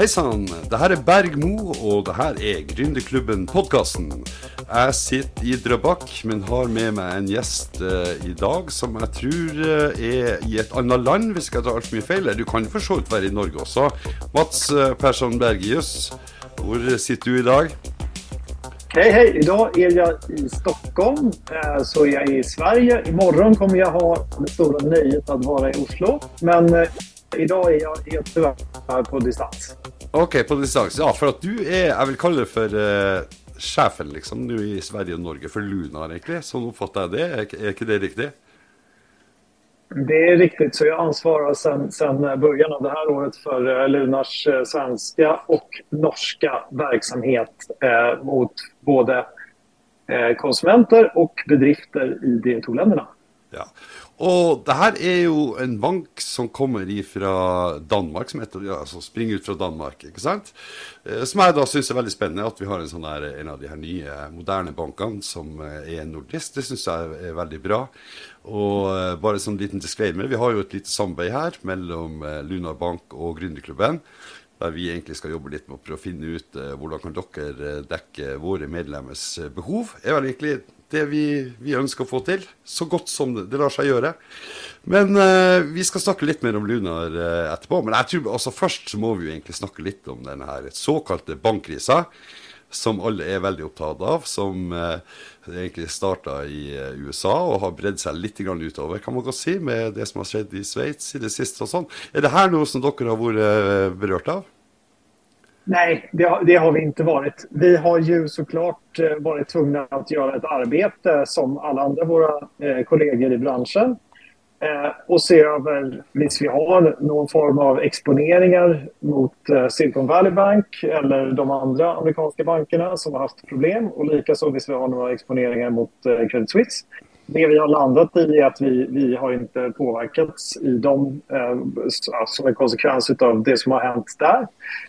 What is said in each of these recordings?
Hejsan! Det här är Bergmo och det här är Gründerklubben podcasten. Jag sitter i Drøbak, men har med mig en gäst uh, idag som jag tror uh, är i ett annat land, om jag ska ta allt för fel. Du kan förstås vara i Norge också. Mats uh, Persson Bergius, var sitter du idag? Hej, hej! Idag är jag i Stockholm, så är jag i Sverige. Imorgon kommer jag ha det stora nöjet att vara i Oslo. Men idag är jag helt tyvärr på distans. Okej, okay, på distans. Ja, för att du är, jag vill kalla det för uh, chefen liksom, nu i Sverige och Norge för Lunar egentligen. Så uppfattar jag det. Är, är inte det riktigt? Det är riktigt, så jag ansvarar sedan, sedan början av det här året för Lunars svenska och norska verksamhet eh, mot både eh, konsumenter och bedrifter i de två länderna. Ja. Och det här är ju en bank som kommer ifrån Danmark, som heter, ja, alltså springer ut från Danmark, inte sant? Eh, som jag då syns är väldigt spännande att vi har en sån här, en av de här nya moderna bankerna som eh, är nordisk. Det syns jag är väldigt bra. Och eh, bara som en liten disclaimer, vi har ju ett litet samarbete här mellan eh, Lunar Bank och Gründerklubben. Där vi egentligen ska jobba lite med att finne ut eh, hur kan dere eh, dekke våra medlemmars eh, behov. är vel egentligen det vi, vi ønsker å få til. Så godt som det, det lar seg gjøre. Men eh, vi skal snakke litt mer om Lunar eh, etterpå. Men jeg tror altså først så må vi jo egentlig snakke litt om denne her såkalte bankkrisa. Som alle er veldig opptatt av. Som uh, egentlig starta i eh, USA og har bredd seg litt grann utover, kan man godt si, med det som har skjedd i Sveits i det siste og sånn. Er det her noe som dere har vært eh, berørt av? Nej, det har, det har, vi inte varit. Vi har ju såklart varit tvungna att göra ett arbete som alla andra våra eh, kollegor i branschen Eh, och se över, visst vi har någon form av exponeringar mot eh, Silicon Valley Bank eller de andra amerikanska bankerna som har haft problem. Och likaså visst vi har några exponeringar mot eh, Credit Suisse det vi har landat i är att vi, vi har inte påverkats i dem eh, alltså som en konsekvens av det som har hänt där.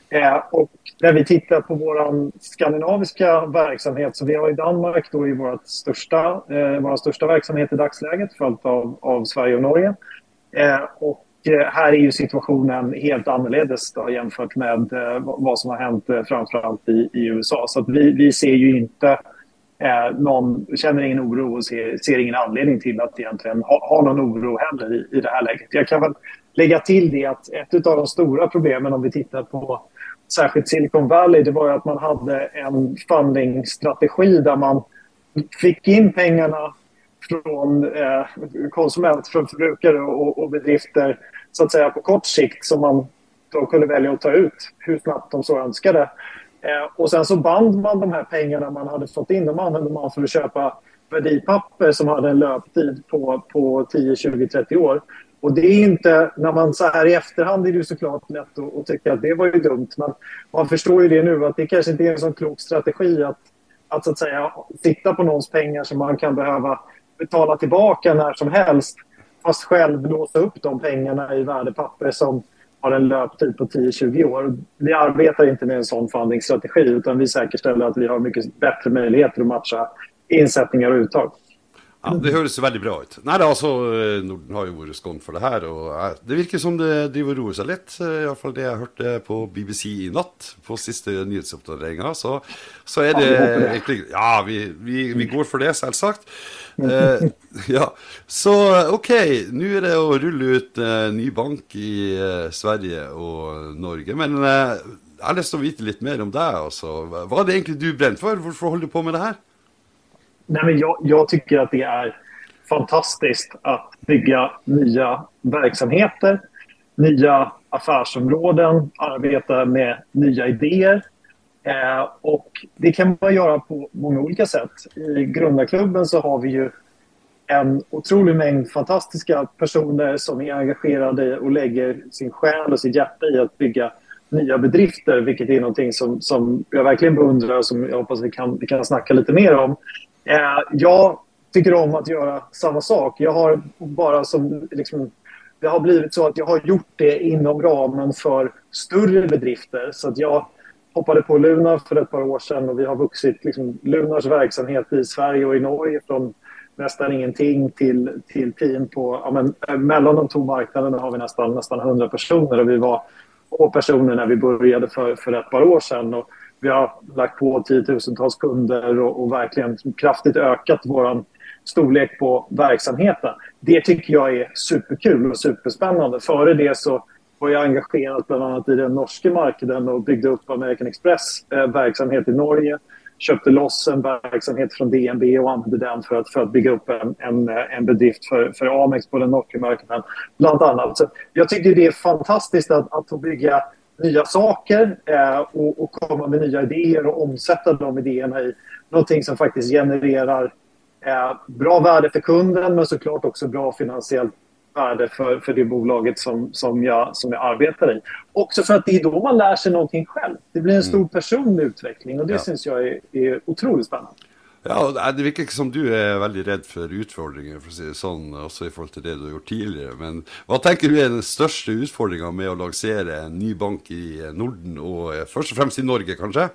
Eh, och när vi tittar på vår skandinaviska verksamhet, så vi har i Danmark då i vårt största, eh, vår största verksamhet i dagsläget, följt av, av Sverige och Norge. Eh, och eh, här är ju situationen helt annorledes då, jämfört med eh, vad som har hänt eh, framförallt i, i USA. Så vi, vi ser ju inte Eh, någon känner ingen oro och ser, ser, ingen anledning till att egentligen ha, ha någon oro heller i, i det här läget. Jag kan väl lägga till det att ett av de stora problemen om vi tittar på särskilt Silicon Valley, det var ju att man hade en fundingstrategi där man fick in pengarna från eh, konsument, från förbrukare och, och bedrifter så att säga på kort sikt som man då kunde välja att ta ut hur snabbt de så önskade. Eh, och sen så band man de här pengarna man hade fått in, de använde man för att köpa värdipapper som hade en löptid på, på 10, 20, 30 år. Och det är inte, när man så här i efterhand är det såklart lätt att, att tycka att det var ju dumt. Men man förstår ju det nu att det kanske inte är en så klok strategi att, att så att säga sitta på någons pengar som man kan behöva betala tillbaka när som helst. Fast själv låsa upp de pengarna i värdepapper som har en löptid på 10-20 år. Vi arbetar inte med en sån fundingstrategi utan vi säkerställer att vi har mycket bättre möjligheter att matcha insättningar och uttag. Ja, det høres väldigt bra ut. Nei, altså, eh, Norden har ju varit skånt för det här och eh, Det verkar som det driver og roer seg litt. Eh, Iallfall det jag hörde på BBC i natt, på siste nyhetsoppdateringa. Så, så er det egentlig Ja, vi, vi, vi, går för det, selvsagt. Eh, ja, Så OK, nu är det att rulla ut eh, ny bank i eh, Sverige och Norge. Men jeg har lyst til å vite litt mer om deg. Altså. Hva er det egentlig du brenner for? Hvorfor holder du på med det här? Nej, men jag, jag, tycker att det är fantastiskt att bygga nya verksamheter, nya affärsområden, arbeta med nya idéer. Eh, och det kan man göra på många olika sätt. I Grundarklubben så har vi ju en otrolig mängd fantastiska personer som är engagerade och lägger sin själ och sitt hjärta i att bygga nya bedrifter, vilket är någonting som, som jag verkligen beundrar och som jag hoppas vi kan, vi kan snacka lite mer om. Eh, jag tycker om att göra samma sak. Jag har bara som... Liksom, det har blivit så att jag har gjort det inom ramen för större bedrifter. Så att jag hoppade på Lunar för ett par år sedan och vi har vuxit liksom, Lunars verksamhet i Sverige och i Norge från nästan ingenting till, till team på... Ja, men, eh, mellan de två marknaderna har vi nästan, nästan 100 personer och vi var två personer när vi började för, för ett par år sedan. Och vi har lagt på tiotusentals kunder och, och verkligen kraftigt ökat vår storlek på verksamheten. Det tycker jag är superkul och superspännande. Före det så var jag engagerad bland annat i den norska marknaden och byggde upp American Express eh, verksamhet i Norge. Köpte loss en verksamhet från DNB och använde den för att, för att bygga upp en, en, en bedrift för, för Amex på den norska marknaden. Bland annat. Så jag tycker det är fantastiskt att, att få bygga nya saker eh, och, och, komma med nya idéer och omsätta de idéerna i någonting som faktiskt genererar eh, bra värde för kunden men såklart också bra finansiellt värde för, för det bolaget som, som, jag, som jag arbetar i. Också för att det är då man lär sig någonting själv. Det blir en stor mm. personlig utveckling och det ja. syns jag är, är otroligt spännande. Ja, Det virker ikke som du er veldig redd for utfordringer, for å si det sånn, også i forhold til det du har gjort tidligere. Men hva tenker du er den største utfordringa med å lansere en ny bank i eh, Norden, og eh, først og fremst i Norge, kanskje?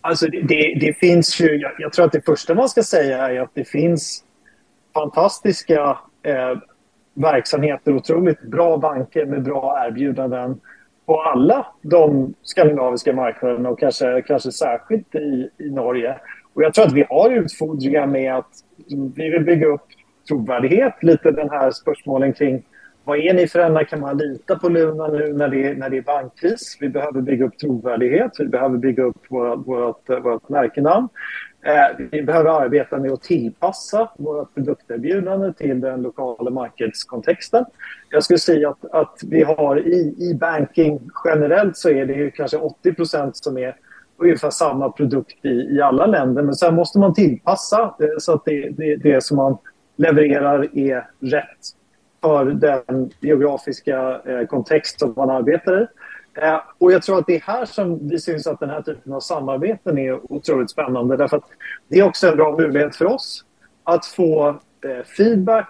Alltså det, det, det finns ju, jag, jag, tror att det första man ska säga är att det finns fantastiska eh, verksamheter, otroligt bra banker med bra erbjudanden på alla de skandinaviska marknaderna och kanske, kanske särskilt i, i Norge. Och jag tror att vi har utfordringar med att vi vill bygga upp trovärdighet. Lite den här spörsmålen kring vad är ni för ena? Kan man lita på Luna nu när det, är, när det är bankkris? Vi behöver bygga upp trovärdighet. Vi behöver bygga upp vårt, vårt, vårt märkenamn. Eh, vi behöver arbeta med att tillpassa vårt produkterbjudande till den lokala marknadskontexten. Jag skulle säga att, att vi har i, i banking generellt så är det ju kanske 80 procent som är ungefär samma produkt i, i alla länder. Men sen måste man tillpassa eh, så att det, det, det som man levererar är rätt för den geografiska eh, kontext som man arbetar i. Eh, och jag tror att det är här som vi syns att den här typen av samarbeten är otroligt spännande. Därför att det är också en bra möjlighet för oss att få eh, feedback,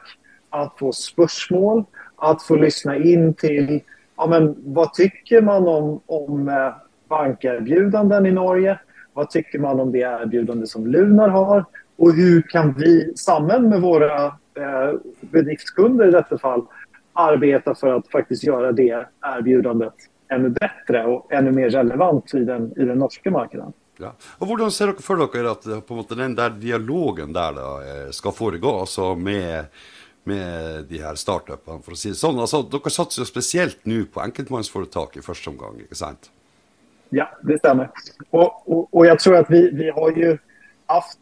att få spörsmål, att få lyssna in till ja, men, vad tycker man om, om eh, bankerbjudanden i Norge? Vad tycker man om det erbjudande som Lunar har? Och hur kan vi, samman med våra eh, bedriftskunder i detta fall, arbeta för att faktiskt göra det erbjudandet ännu bättre och ännu mer relevant i den, i den norska marknaden. Ja. Og Hvordan ser dere for dere at på en måte, den der dialogen der da, eh, ska skal foregå, altså med, med de her startupene, for å si det sånn? Altså, dere satser jo spesielt nå på enkeltmannsforetak i første omgang, ikke sant? Ja, det stämmer. Och, och, och jag tror att vi, vi har ju haft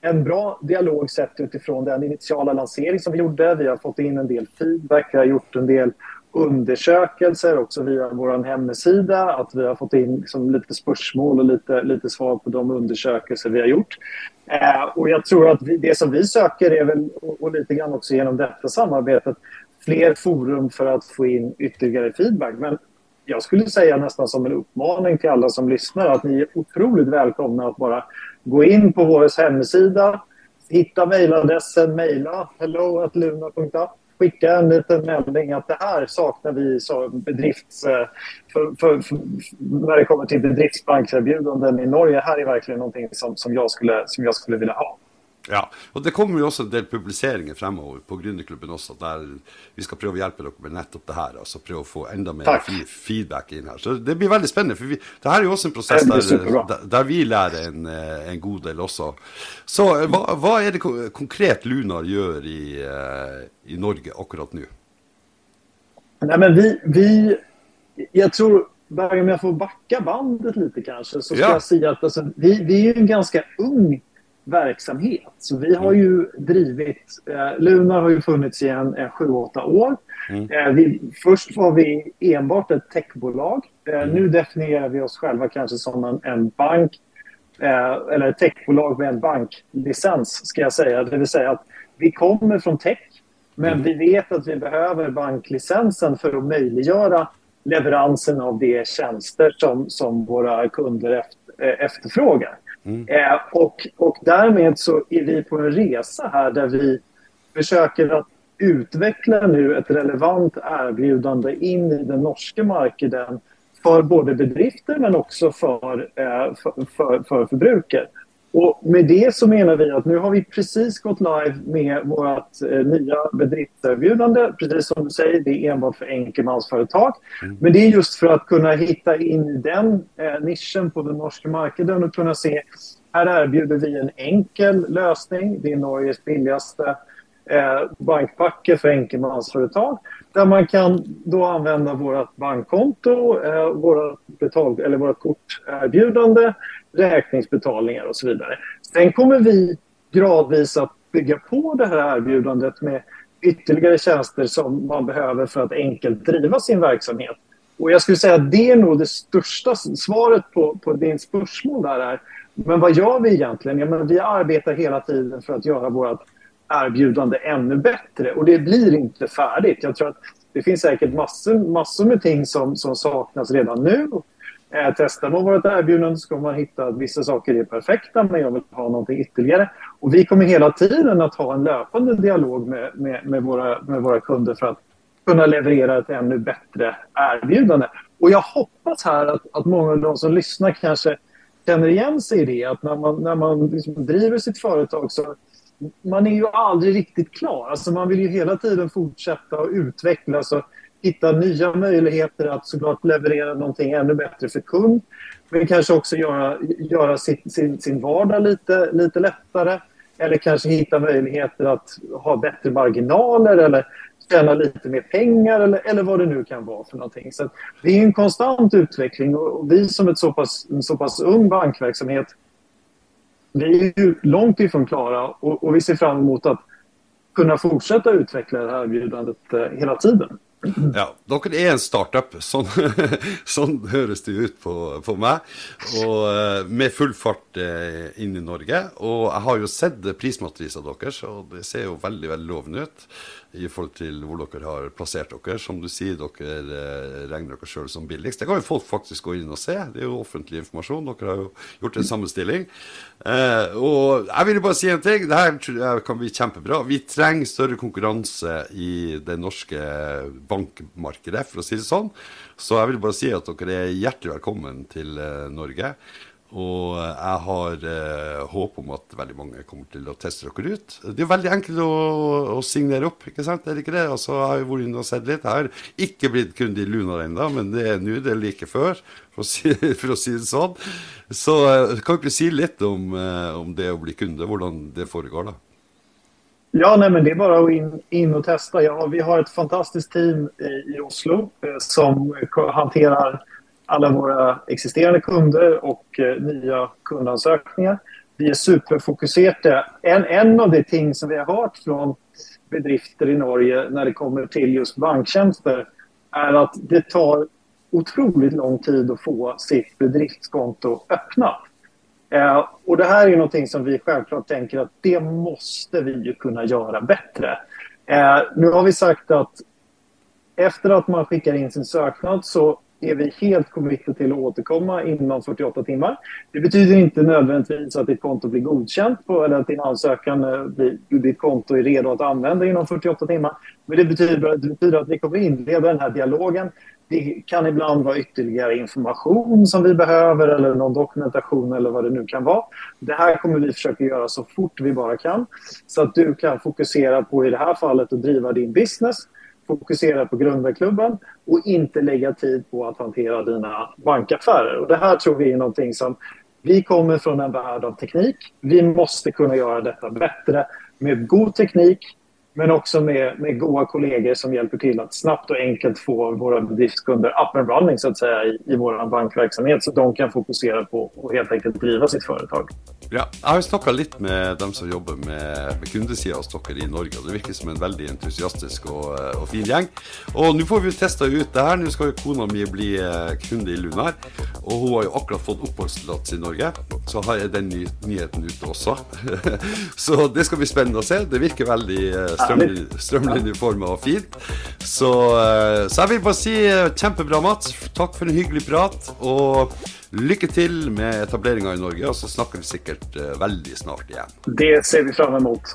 en bra dialog sett utifrån den initiala lansering som vi gjorde. Vi har fått in en del feedback, vi har gjort en del undersökelser också via vår hemsida. Att vi har fått in liksom lite spörsmål och lite, lite svar på de undersökelser vi har gjort. Eh, och jag tror att vi, det som vi söker är väl, och, och, lite grann också genom detta samarbetet, fler forum för att få in ytterligare feedback. Men jag skulle säga nästan som en uppmaning till alla som lyssnar att ni är otroligt välkomna att bara gå in på vår hemsida, hitta mejladressen, mejla hello.luna.app skicka en liten melding att det här saknar vi som bedrifts... Eh, för, för, för, när det kommer till bedriftsbankserbjudanden i Norge. Här är verkligen någonting som, som, jag, skulle, som jag skulle vilja ha. Ja, og det kommer jo også en del publiseringer fremover på Gründerklubben også, der vi skal prøve å hjelpe dere med nettopp det her. altså Prøve å få enda mer feedback inn her. Så det blir veldig spennende. For vi, det her er jo også en prosess der, der, vi lærer en, eh, en, god del også. Så eh, hva, hva er det konkret Lunar gjør i, eh, i Norge akkurat nå? Nej, men vi, vi, jag tror, om jag får backa bandet lite kanske, så ska ja. jag säga att alltså, vi, vi är en ganska ung verksamhet. Så vi har ju drivit, eh, Lunar har ju funnits i en, en 7-8 år. Mm. Eh, vi, först var vi enbart ett techbolag. Eh, mm. Nu definierar vi oss själva kanske som en, en bank eh, eller ett techbolag med en banklicens ska jag säga. Det vill säga att vi kommer från tech men mm. vi vet att vi behöver banklicensen för att möjliggöra leveransen av de tjänster som, som våra kunder efter, eh, efterfrågar. Mm. Eh, och, och därmed så är vi på en resa här där vi försöker att utveckla nu ett relevant erbjudande in i den norska marknaden för både bedrifter men också för, eh, för, för, för förbrukare. Och med det så menar vi att nu har vi precis gått live med vårt eh, nya bedriftserbjudande. Precis som du säger, det är enbart för enkelmansföretag. Mm. Men det är just för att kunna hitta in i den eh, nischen på den norska marknaden och kunna se här erbjuder vi en enkel lösning. Det är Norges billigaste eh, bankpacke för enkelmansföretag där man kan då använda vårt bankkonto, eh, våra, betal, eller våra korterbjudande, räkningsbetalningar och så vidare. Sen kommer vi gradvis att bygga på det här erbjudandet med ytterligare tjänster som man behöver för att enkelt driva sin verksamhet. Och jag skulle säga att det är nog det största svaret på, på din spörsmål där är. Men vad gör vi egentligen? Ja, men vi arbetar hela tiden för att göra vårt erbjudande ännu bättre och det blir inte färdigt. Jag tror att det finns säkert massor, massor med ting som, som saknas redan nu. Eh, testar man vårt erbjudande så kommer man hitta att vissa saker är perfekta men jag vill ha någonting ytterligare. Och vi kommer hela tiden att ha en löpande dialog med, med, med, våra, med våra kunder för att kunna leverera ett ännu bättre erbjudande. Och jag hoppas här att, att många av de som lyssnar kanske känner igen sig i det. Att när man, när man liksom driver sitt företag så man är ju aldrig riktigt klar. Alltså man vill ju hela tiden fortsätta och utvecklas och hitta nya möjligheter att såklart leverera någonting ännu bättre för kund. Men kanske också göra, göra sin, sin, sin vardag lite, lite lättare. Eller kanske hitta möjligheter att ha bättre marginaler eller tjäna lite mer pengar eller, eller vad det nu kan vara för någonting. Så det är en konstant utveckling och vi som ett så pass, en så pass ung bankverksamhet vi är ju långt ifrån klara och, och vi ser fram emot att kunna fortsätta utveckla det här erbjudandet eh, hela tiden. Ja, dere er en startup, sånn, sånn høres det ut på, på meg. Og eh, med full fart eh, in inn i Norge. Og jeg har jo sett prismatrisa deres, og det ser jo veldig veldig lovende ut i forhold til hvor dere har plassert dere. Som du sier, dere eh, regner dere sjøl som billigst. Det kan jo folk faktisk gå inn og se. Det er jo offentlig informasjon. Dere har jo gjort en sammenstilling. Eh, og jeg vil bare si en ting. Det kan bli kjempebra. Vi trenger større konkurranse i det norske bankmarkedet, for å si det sånn. Så jeg vil bare si at dere er hjertelig velkommen til eh, Norge. Og eh, jeg har eh, håp om at veldig mange kommer til å teste dere ut. Det er veldig enkelt å, å signere opp, ikke sant? Er det ikke det? Og så har jeg vært inne og sett litt. Jeg har ikke blitt kunde i Lunar ennå, men det er nå det er like før, for å, si, for å, si, det sånn. Så kan kan ikke si litt om, eh, om, det å bli kunde, hvordan det foregår da? Ja, nej, men det är bara att in, in och testa. Ja, vi har ett fantastiskt team i, i Oslo eh, som hanterar alla våra existerande kunder och eh, nya kundansökningar. Vi är superfokuserade. En, en av de ting som vi har hört från bedrifter i Norge när det kommer till just banktjänster är att det tar otroligt lång tid att få sitt bedriftskonto öppnat. Eh, och det här är någonting som vi självklart tänker att det måste vi ju kunna göra bättre. Eh, nu har vi sagt att efter att man skickar in sin söknad så är vi helt committed till att återkomma inom 48 timmar. Det betyder inte nödvändigtvis att ditt konto blir godkänt på, eller att din ansökan eh, blir, ditt konto är redo att använda inom 48 timmar. Men det betyder, det betyder att vi kommer inleda den här dialogen. Det kan ibland vara ytterligare information som vi behöver eller någon dokumentation eller vad det nu kan vara. Det här kommer vi försöka göra så fort vi bara kan så att du kan fokusera på i det här fallet att driva din business fokusera på grundarklubben och inte lägga tid på att hantera dina bankaffärer. Och det här tror vi är någonting som vi kommer från en värld av teknik. Vi måste kunna göra detta bättre med god teknik men också med, med goda kollegor som hjälper till att snabbt och enkelt få våra bedriftskunder up and running så att säga i, i vår bankverksamhet så de kan fokusera på att helt enkelt driva sitt företag. Ja, jeg har snakka litt med dem som jobber med, med kundesida hos dere i Norge. og Det virker som en veldig entusiastisk og, eh, og fin gjeng. Og Nå får vi testa ut det her. Nå skal jo kona mi bli eh, kunde i Lunar. Og hun har jo akkurat fått oppholdstillatelse i Norge. Så har jeg den ny, nyheten ute også. så det skal bli spennende å se. Det virker veldig eh, strømlinjeforma og fint. Så, eh, så jeg vil bare si kjempebra, Mats. Takk for en hyggelig prat. Og Lykke til med etableringa i Norge, og så snakker vi sikkert uh, veldig snart igjen. Det ser vi fram emot.